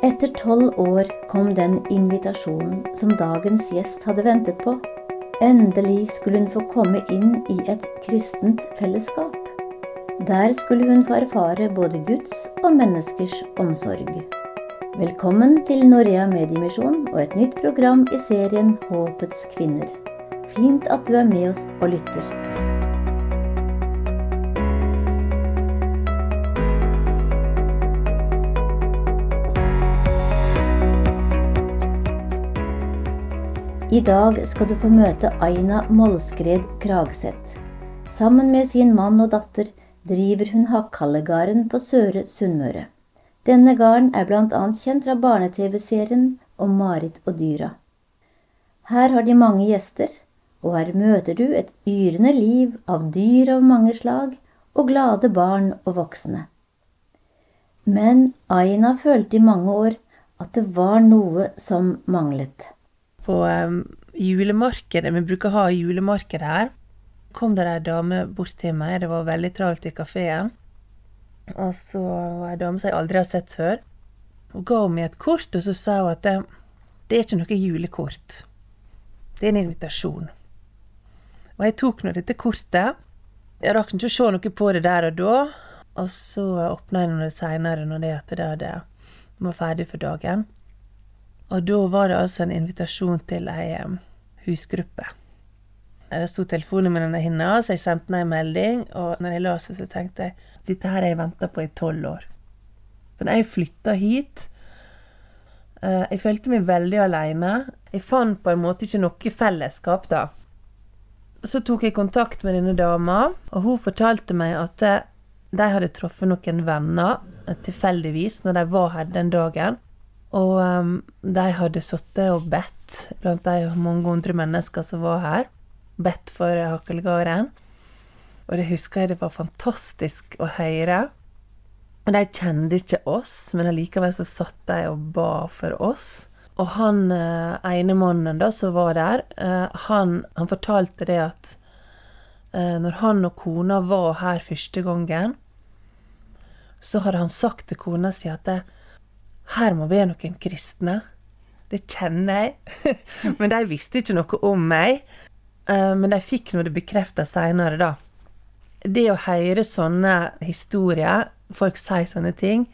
Etter tolv år kom den invitasjonen som dagens gjest hadde ventet på. Endelig skulle hun få komme inn i et kristent fellesskap. Der skulle hun få erfare både Guds og menneskers omsorg. Velkommen til Norea Mediemisjon og et nytt program i serien Håpets kvinner. Fint at du er med oss og lytter. I dag skal du få møte Aina Mollskred Kragseth. Sammen med sin mann og datter driver hun Hakkallegarden på Søre Sunnmøre. Denne garden er bl.a. kjent fra barne-TV-serien om Marit og dyra. Her har de mange gjester, og her møter du et yrende liv av dyr av mange slag og glade barn og voksne. Men Aina følte i mange år at det var noe som manglet på julemarkedet, vi bruker å ha julemarked her, kom det ei dame bort til meg, det var veldig travelt i kafeen. Og så var ei dame som jeg aldri har sett før. Hun ga meg et kort, og så sa hun at det, det er ikke noe julekort. Det er en invitasjon. Og jeg tok nå dette kortet. Jeg rakk ikke å se noe på det der og da. Og så åpna jeg det seinere, når det at det Det var ferdig for dagen. Og da var det altså en invitasjon til ei husgruppe. Det sto denne hinna, så jeg sendte henne en melding, og når jeg leste så tenkte jeg dette her har jeg venta på i tolv år. Da jeg flytta hit eh, Jeg følte meg veldig aleine. Jeg fant på en måte ikke noe fellesskap, da. Så tok jeg kontakt med denne dama, og hun fortalte meg at eh, de hadde truffet noen venner eh, tilfeldigvis når de var her den dagen. Og um, de hadde sittet og bedt blant de mange hundre mennesker som var her. Bedt for Hakkelgården. Og det husker jeg det var fantastisk å høre. Og de kjente ikke oss, men allikevel så satt de og ba for oss. Og han uh, ene mannen da som var der, uh, han, han, fortalte det at uh, når han og kona var her første gangen, så hadde han sagt til kona si at det, her må være noen kristne. Det kjenner jeg. men de visste ikke noe om meg. Eh, men de fikk nå det bekrefta seinere, da. Det å høre sånne historier, folk sier sånne ting,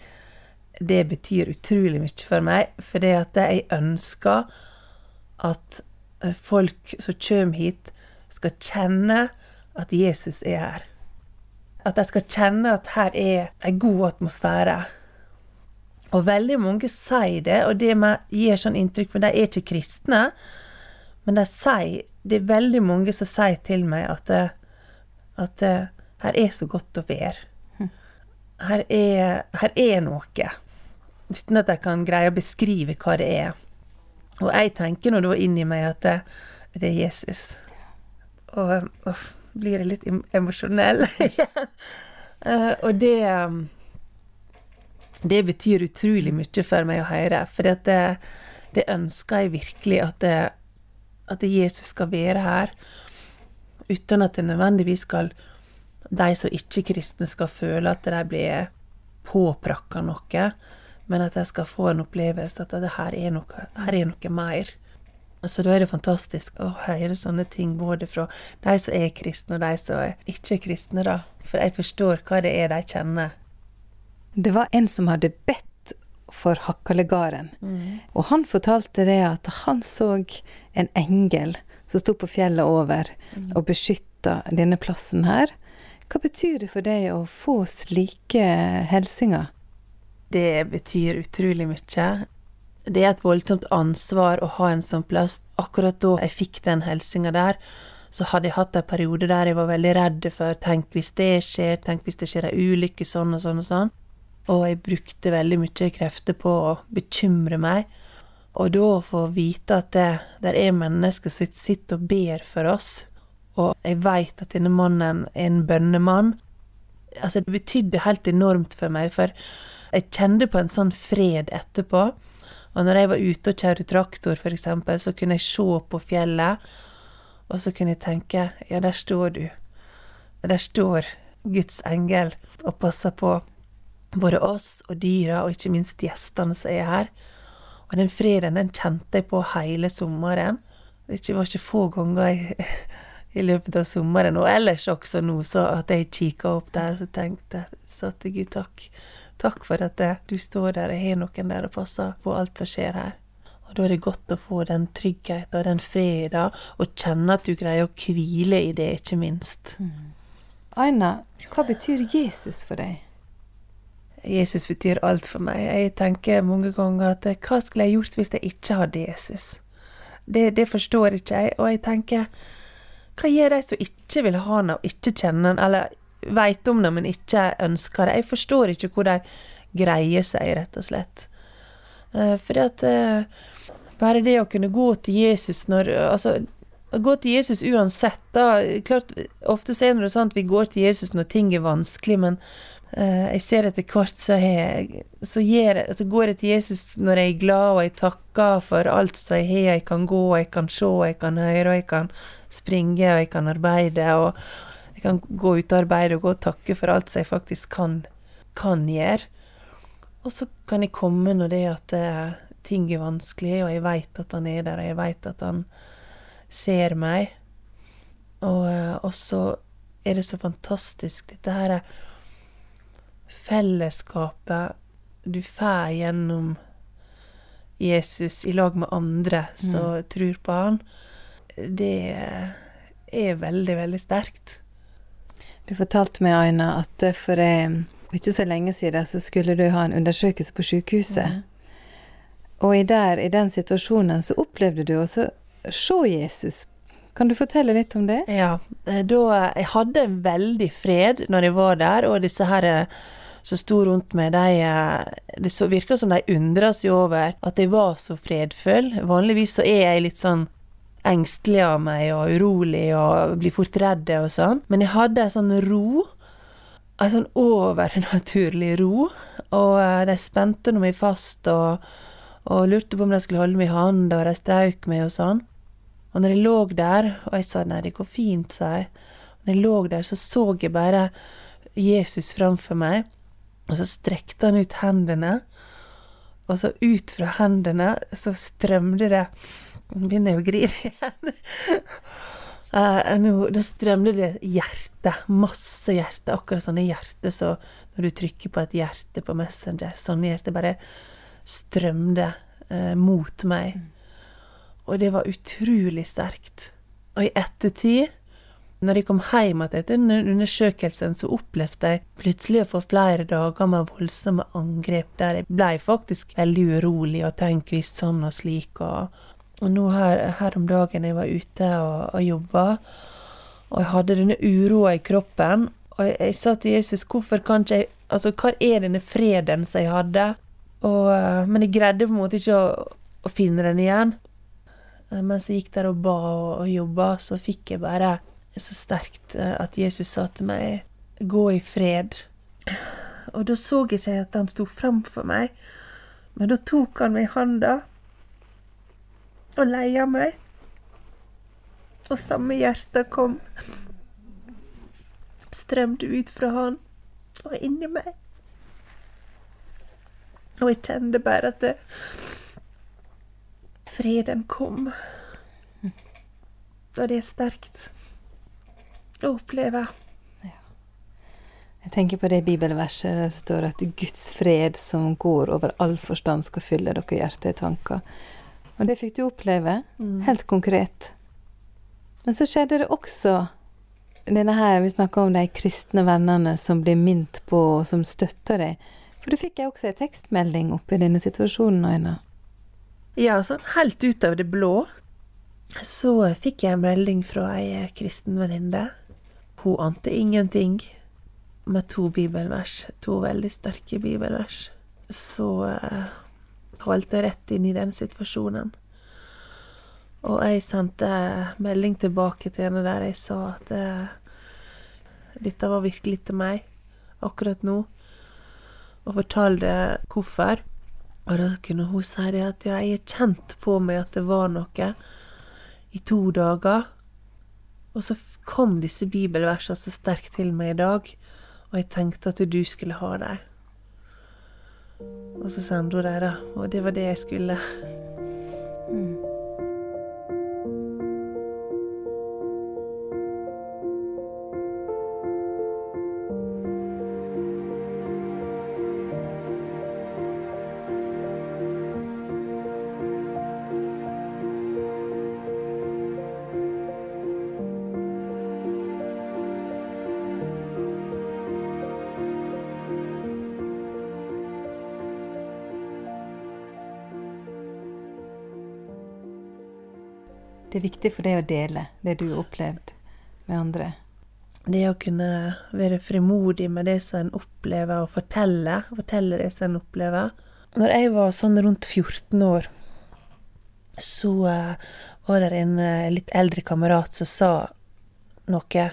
det betyr utrolig mye for meg. For det at jeg ønsker at eh, folk som kommer hit, skal kjenne at Jesus er her. At de skal kjenne at her er en god atmosfære. Og veldig mange sier det, og det gir sånn inntrykk Men de er ikke kristne. Men de sier Det er veldig mange som sier til meg at, at her er så godt å være. Her er, her er noe. Uten at jeg kan greie å beskrive hva det er. Og jeg tenker nå da inni meg at det, det er Jesus. Og uff, blir jeg litt emosjonell igjen. uh, og det det betyr utrolig mye for meg å høre. For det, det, ønsker jeg virkelig at, det, at Jesus skal være her. Uten at det nødvendigvis skal de som ikke-kristne skal føle at de blir påprakka noe, men at de skal få en opplevelse at det her er noe, her er noe mer. Så da er det fantastisk å høre sånne ting både fra de som er kristne, og de som er ikke kristne, da. For jeg forstår hva det er de kjenner det var en som hadde bedt for Hakkalegarden. Mm. Og han fortalte det at han så en engel som sto på fjellet over mm. og beskytta denne plassen her. Hva betyr det for deg å få slike hilsener? Det betyr utrolig mye. Det er et voldsomt ansvar å ha en sånn plass. Akkurat da jeg fikk den hilsinga der, så hadde jeg hatt en periode der jeg var veldig redd for Tenk hvis det skjer, tenk hvis det skjer ei ulykke, sånn og sånn og sånn. Og jeg brukte veldig mye krefter på å bekymre meg. Og da å få vite at det der er mennesker som sitter og ber for oss, og jeg veit at denne mannen er en bønnemann Altså, det betydde helt enormt for meg, for jeg kjente på en sånn fred etterpå. Og når jeg var ute og kjørte traktor, eksempel, så kunne jeg se på fjellet, og så kunne jeg tenke Ja, der står du. Der står Guds engel og passer på. Både oss og dyra, og ikke minst gjestene som er her. Og den freden den kjente jeg på hele sommeren. Det var ikke få ganger jeg, i løpet av sommeren, og ellers også nå, så at jeg kikka opp der og tenkte sa til Gud takk. Takk for at du står der og har noen der og passer på alt som skjer her. Og da er det godt å få den tryggheten og den freden, og kjenne at du greier å hvile i det, ikke minst. Mm. Aina, hva betyr Jesus for deg? Jesus betyr alt for meg. Jeg tenker mange ganger at hva skulle jeg gjort hvis jeg ikke hadde Jesus? Det, det forstår ikke jeg, og jeg tenker hva gjør de som ikke vil ha han og ikke kjenner han, eller veit om det, men ikke ønsker det? Jeg forstår ikke hvor de greier seg, rett og slett. Uh, fordi at uh, bare det å kunne gå til Jesus når Altså, gå til Jesus uansett, da. Klart, ofte er det sånn at vi går til Jesus når ting er vanskelig, men jeg ser etter hvert så, jeg, så, jeg, så, går jeg til Jesus når jeg er glad, og jeg takker for alt som jeg har. Jeg kan gå, jeg kan se, jeg kan høre, jeg kan springe, og jeg kan arbeide. Og jeg kan gå ut og arbeide og gå og takke for alt som jeg faktisk kan, kan gjøre. Og så kan jeg komme når det er at uh, ting er vanskelig, og jeg veit at han er der, og jeg veit at han ser meg. Og, uh, og så er det så fantastisk, dette her er fellesskapet du får gjennom Jesus i lag med andre som mm. tror på han, det er veldig, veldig sterkt. Du fortalte meg, Aina, at for ikke så lenge siden så skulle du ha en undersøkelse på sykehuset. Mm. Og i, der, i den situasjonen så opplevde du også se Jesus. Kan du fortelle litt om det? Ja. Da, jeg hadde en veldig fred når jeg var der, og disse her som sto rundt meg, de eh, Det så, virka som de undra seg over at jeg var så fredfull. Vanligvis så er jeg litt sånn engstelig av meg og urolig og blir fort redd og sånn. Men jeg hadde en sånn ro. En sånn overnaturlig ro. Og eh, de spente meg fast og, og lurte på om de skulle holde meg i hånda, og de strauk meg og sånn. Og når jeg lå der, og jeg sa nei, det går fint, sa jeg. Når jeg lå der, så så jeg bare Jesus framfor meg. Og så strekte han ut hendene, og så ut fra hendene så strømde det Nå begynner jeg å grine igjen. uh, nå, da strømde det hjerte. Masse hjerte. Akkurat sånne hjerte så når du trykker på et hjerte på Messenger. Sånne hjerte bare strømde uh, mot meg. Og det var utrolig sterkt. Og i ettertid når jeg kom hjem etter undersøkelsen, så opplevde jeg plutselig å få flere dager med voldsomme angrep der jeg ble faktisk veldig urolig og tenkte visst sånn og slik. Og, og nå her, her, om dagen jeg var ute og, og jobba, og jeg hadde denne uroa i kroppen, og jeg, jeg, sa til Jesus hvorfor kan ikke jeg Altså, hva er denne freden som jeg hadde? Og, men jeg greide på en måte ikke å, å finne den igjen. Mens jeg gikk der og ba og jobba, så fikk jeg bare så sterkt eh, at Jesus sa til meg 'gå i fred'. Og da så jeg ikke at han sto framfor meg, men da tok han meg i handa og leia meg. Og samme hjerte kom. Strømte ut fra han og inni meg. Og jeg kjente bare at det, freden kom. Og det er sterkt å oppleve. Ja. Jeg tenker på det bibelverset der det står at Guds fred som går over all forstand, skal fylle dere hjerte i tanker. Og det fikk du oppleve, mm. helt konkret. Men så skjedde det også denne her, Vi snakker om de kristne vennene som blir minnet på, og som støtter deg. For du fikk jeg også en tekstmelding oppi denne situasjonen, Aina. Ja, sånn helt ut av det blå så fikk jeg en melding fra ei kristen venninne hun ante ingenting med to bibelvers, to veldig sterke bibelvers. Så uh, holdt jeg rett inn i den situasjonen. Og jeg sendte melding tilbake til henne der jeg sa at uh, dette var virkelig til meg akkurat nå, og fortalte hvorfor. Og da kunne hun si det at ja, jeg kjente på meg at det var noe i to dager. Og så kom disse bibelversene så sterkt til meg i dag, og jeg tenkte at du skulle ha dem. Og så sendte hun dem, da. Og det var det jeg skulle. Det er viktig for deg å dele det du har opplevd med andre. Det å kunne være frimodig med det som en opplever, og fortelle. Fortelle det som en opplever. Når jeg var sånn rundt 14 år, så eh, var det en eh, litt eldre kamerat som sa noe.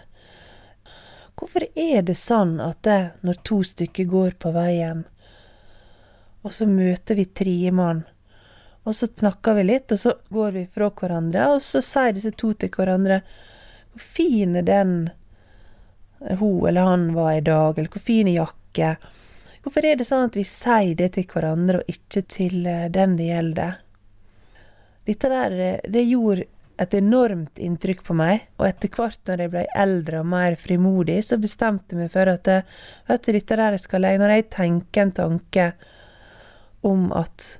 Hvorfor er det sånn at det, når to stykker går på veien, og så møter vi tredjemann, og så snakker vi litt, og så går vi fra hverandre, og så sier disse to til hverandre Hvor fin er den hun eller han var i dag, eller hvor fin er jakke? Hvorfor er det sånn at vi sier det til hverandre, og ikke til eh, den det gjelder? Dette der, eh, det gjorde et enormt inntrykk på meg, og etter hvert når jeg ble eldre og mer frimodig, så bestemte jeg meg for at eh, vet du, dette der skal jeg Når jeg tenker en tanke om at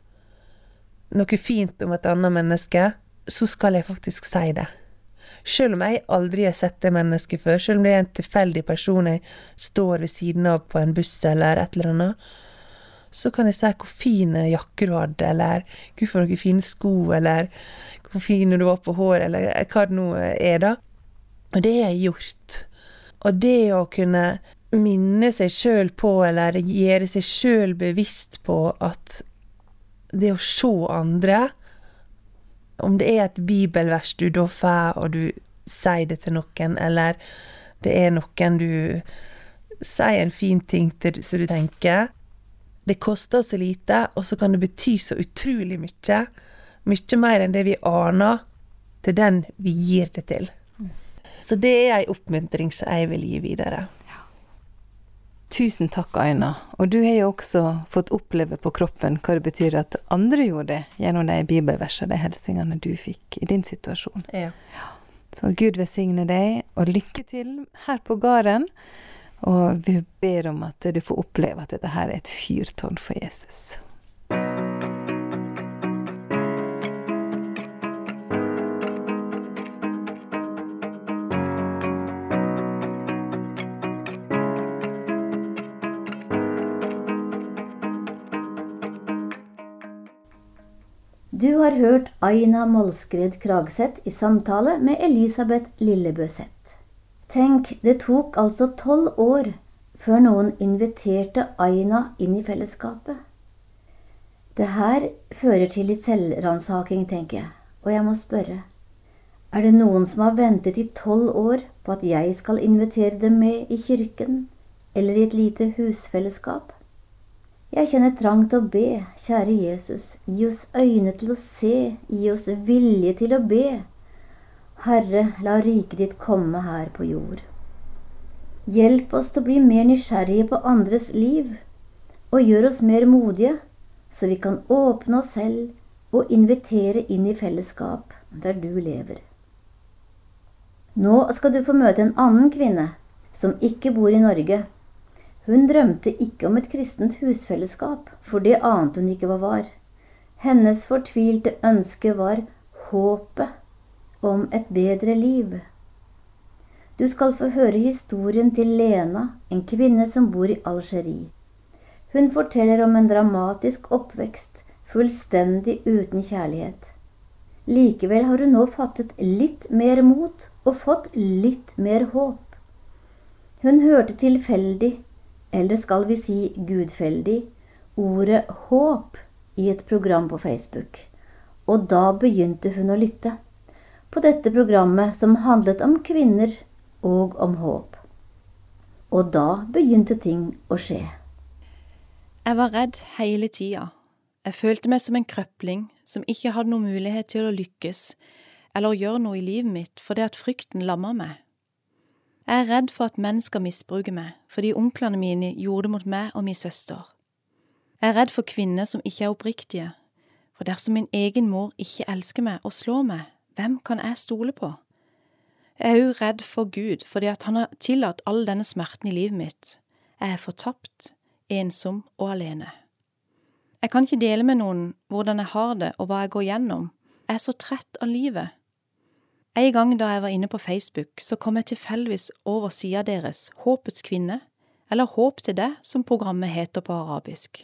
noe fint om et annet menneske, så skal jeg faktisk si det. Selv om jeg aldri har sett det mennesket før, selv om det er en tilfeldig person jeg står ved siden av på en buss eller et eller annet, så kan jeg si hvor fin jakke du hadde, eller gud for noen fine sko, eller hvor fin du var på håret, eller hva det nå er, da. Og det har jeg gjort. Og det å kunne minne seg sjøl på, eller gjøre seg sjøl bevisst på at det å se andre Om det er et bibelvers du da får, og du sier det til noen, eller det er noen du sier en fin ting til som du tenker Det koster så lite, og så kan det bety så utrolig mye. Mye mer enn det vi aner, til den vi gir det til. Så det er ei oppmuntring som jeg vil gi videre. Tusen takk, Aina. Og du har jo også fått oppleve på kroppen hva det betyr at andre gjorde det gjennom de bibelversene, de hilsingene du fikk i din situasjon. Ja. Så Gud velsigne deg, og lykke til her på gården. Og vi ber om at du får oppleve at dette her er et fyrtårn for Jesus. Har hørt Aina Molskred Kragseth i samtale med Elisabeth Lillebøseth. Tenk, det tok altså tolv år før noen inviterte Aina inn i fellesskapet. Det her fører til litt selvransaking, tenker jeg, og jeg må spørre. Er det noen som har ventet i tolv år på at jeg skal invitere dem med i kirken eller i et lite husfellesskap? Jeg kjenner trang til å be, kjære Jesus, gi oss øyne til å se, gi oss vilje til å be. Herre, la riket ditt komme her på jord. Hjelp oss til å bli mer nysgjerrige på andres liv, og gjør oss mer modige, så vi kan åpne oss selv og invitere inn i fellesskap der du lever. Nå skal du få møte en annen kvinne som ikke bor i Norge, hun drømte ikke om et kristent husfellesskap, for det ante hun ikke hva var. Hennes fortvilte ønske var håpet om et bedre liv. Du skal få høre historien til Lena, en kvinne som bor i Algerie. Hun forteller om en dramatisk oppvekst, fullstendig uten kjærlighet. Likevel har hun nå fattet litt mer mot og fått litt mer håp. Hun hørte tilfeldig eller skal vi si gudfeldig, ordet håp i et program på Facebook. Og da begynte hun å lytte. På dette programmet som handlet om kvinner og om håp. Og da begynte ting å skje. Jeg var redd hele tida. Jeg følte meg som en krøpling som ikke hadde noen mulighet til å lykkes eller gjøre noe i livet mitt fordi at frykten lamma meg. Jeg er redd for at menn skal misbruke meg, fordi onklene mine gjorde det mot meg og min søster. Jeg er redd for kvinner som ikke er oppriktige, for dersom min egen mor ikke elsker meg og slår meg, hvem kan jeg stole på? Jeg er òg redd for Gud fordi at han har tillatt all denne smerten i livet mitt. Jeg er fortapt, ensom og alene. Jeg kan ikke dele med noen hvordan jeg har det og hva jeg går gjennom. Jeg er så trett av livet. En gang da jeg var inne på Facebook, så kom jeg tilfeldigvis over sida deres, Håpets kvinne, eller Håp til deg, som programmet heter på arabisk.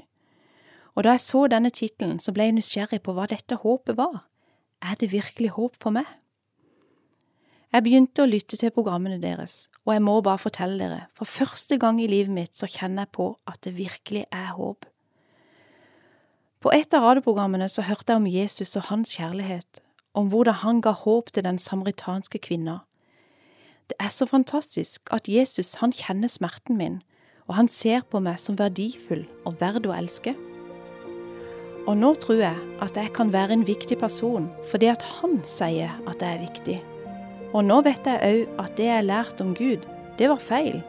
Og da jeg så denne tittelen, så ble jeg nysgjerrig på hva dette håpet var. Er det virkelig håp for meg? Jeg begynte å lytte til programmene deres, og jeg må bare fortelle dere, for første gang i livet mitt så kjenner jeg på at det virkelig er håp. På et av radioprogrammene så hørte jeg om Jesus og hans kjærlighet, om hvordan han ga håp til den samaritanske kvinna. Det er så fantastisk at Jesus han kjenner smerten min, og han ser på meg som verdifull og verd å elske. Og nå tror jeg at jeg kan være en viktig person fordi at han sier at jeg er viktig. Og nå vet jeg òg at det jeg lærte om Gud, det var feil.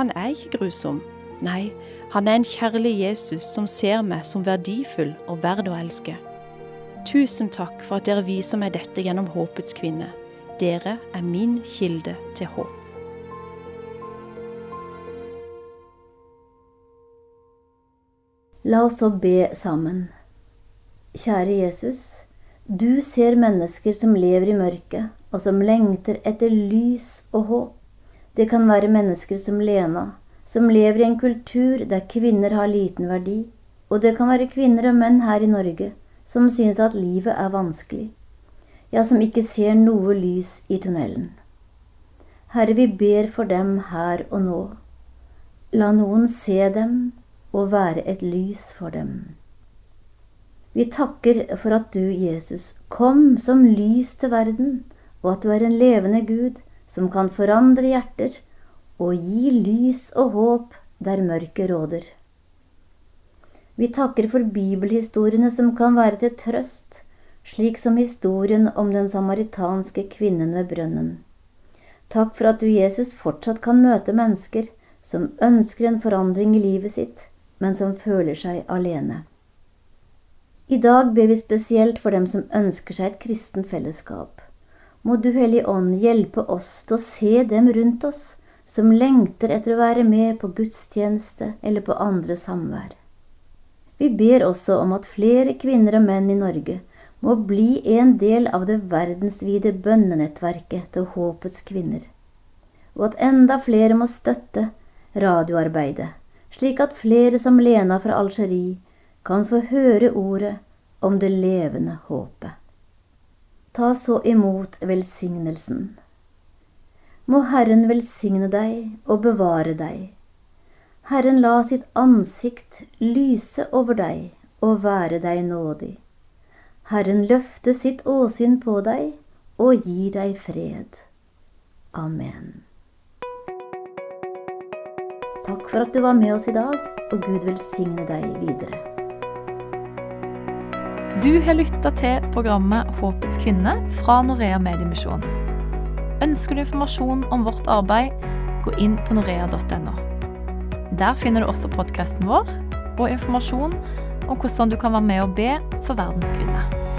Han er ikke grusom. Nei, han er en kjærlig Jesus som ser meg som verdifull og verd å elske. Tusen takk for at dere viser meg dette gjennom Håpets kvinne. Dere er min kilde til håp. La oss så be sammen. Kjære Jesus, du ser mennesker som lever i mørket, og som lengter etter lys og håp. Det kan være mennesker som Lena, som lever i en kultur der kvinner har liten verdi, og det kan være kvinner og menn her i Norge som synes at livet er vanskelig, ja, som ikke ser noe lys i tunnelen. Herre, vi ber for dem her og nå. La noen se dem og være et lys for dem. Vi takker for at du, Jesus, kom som lys til verden og at du er en levende Gud som kan forandre hjerter og gi lys og håp der mørket råder. Vi takker for bibelhistoriene som kan være til trøst, slik som historien om den samaritanske kvinnen ved brønnen. Takk for at du, Jesus, fortsatt kan møte mennesker som ønsker en forandring i livet sitt, men som føler seg alene. I dag ber vi spesielt for dem som ønsker seg et kristent fellesskap må Du Hellige Ånd hjelpe oss til å se dem rundt oss som lengter etter å være med på gudstjeneste eller på andre samvær. Vi ber også om at flere kvinner og menn i Norge må bli en del av det verdensvide bønnenettverket til Håpets kvinner, og at enda flere må støtte radioarbeidet, slik at flere som Lena fra Algerie kan få høre ordet om det levende håpet. Ta så imot velsignelsen. Må Herren velsigne deg og bevare deg. Herren la sitt ansikt lyse over deg og være deg nådig. Herren løfte sitt åsyn på deg og gi deg fred. Amen. Takk for at du var med oss i dag, og Gud velsigne deg videre. Du har lytta til programmet Håpets kvinne fra Norea Mediemisjon. Ønsker du informasjon om vårt arbeid, gå inn på norea.no. Der finner du også podkasten vår og informasjon om hvordan du kan være med og be for verdens kvinner.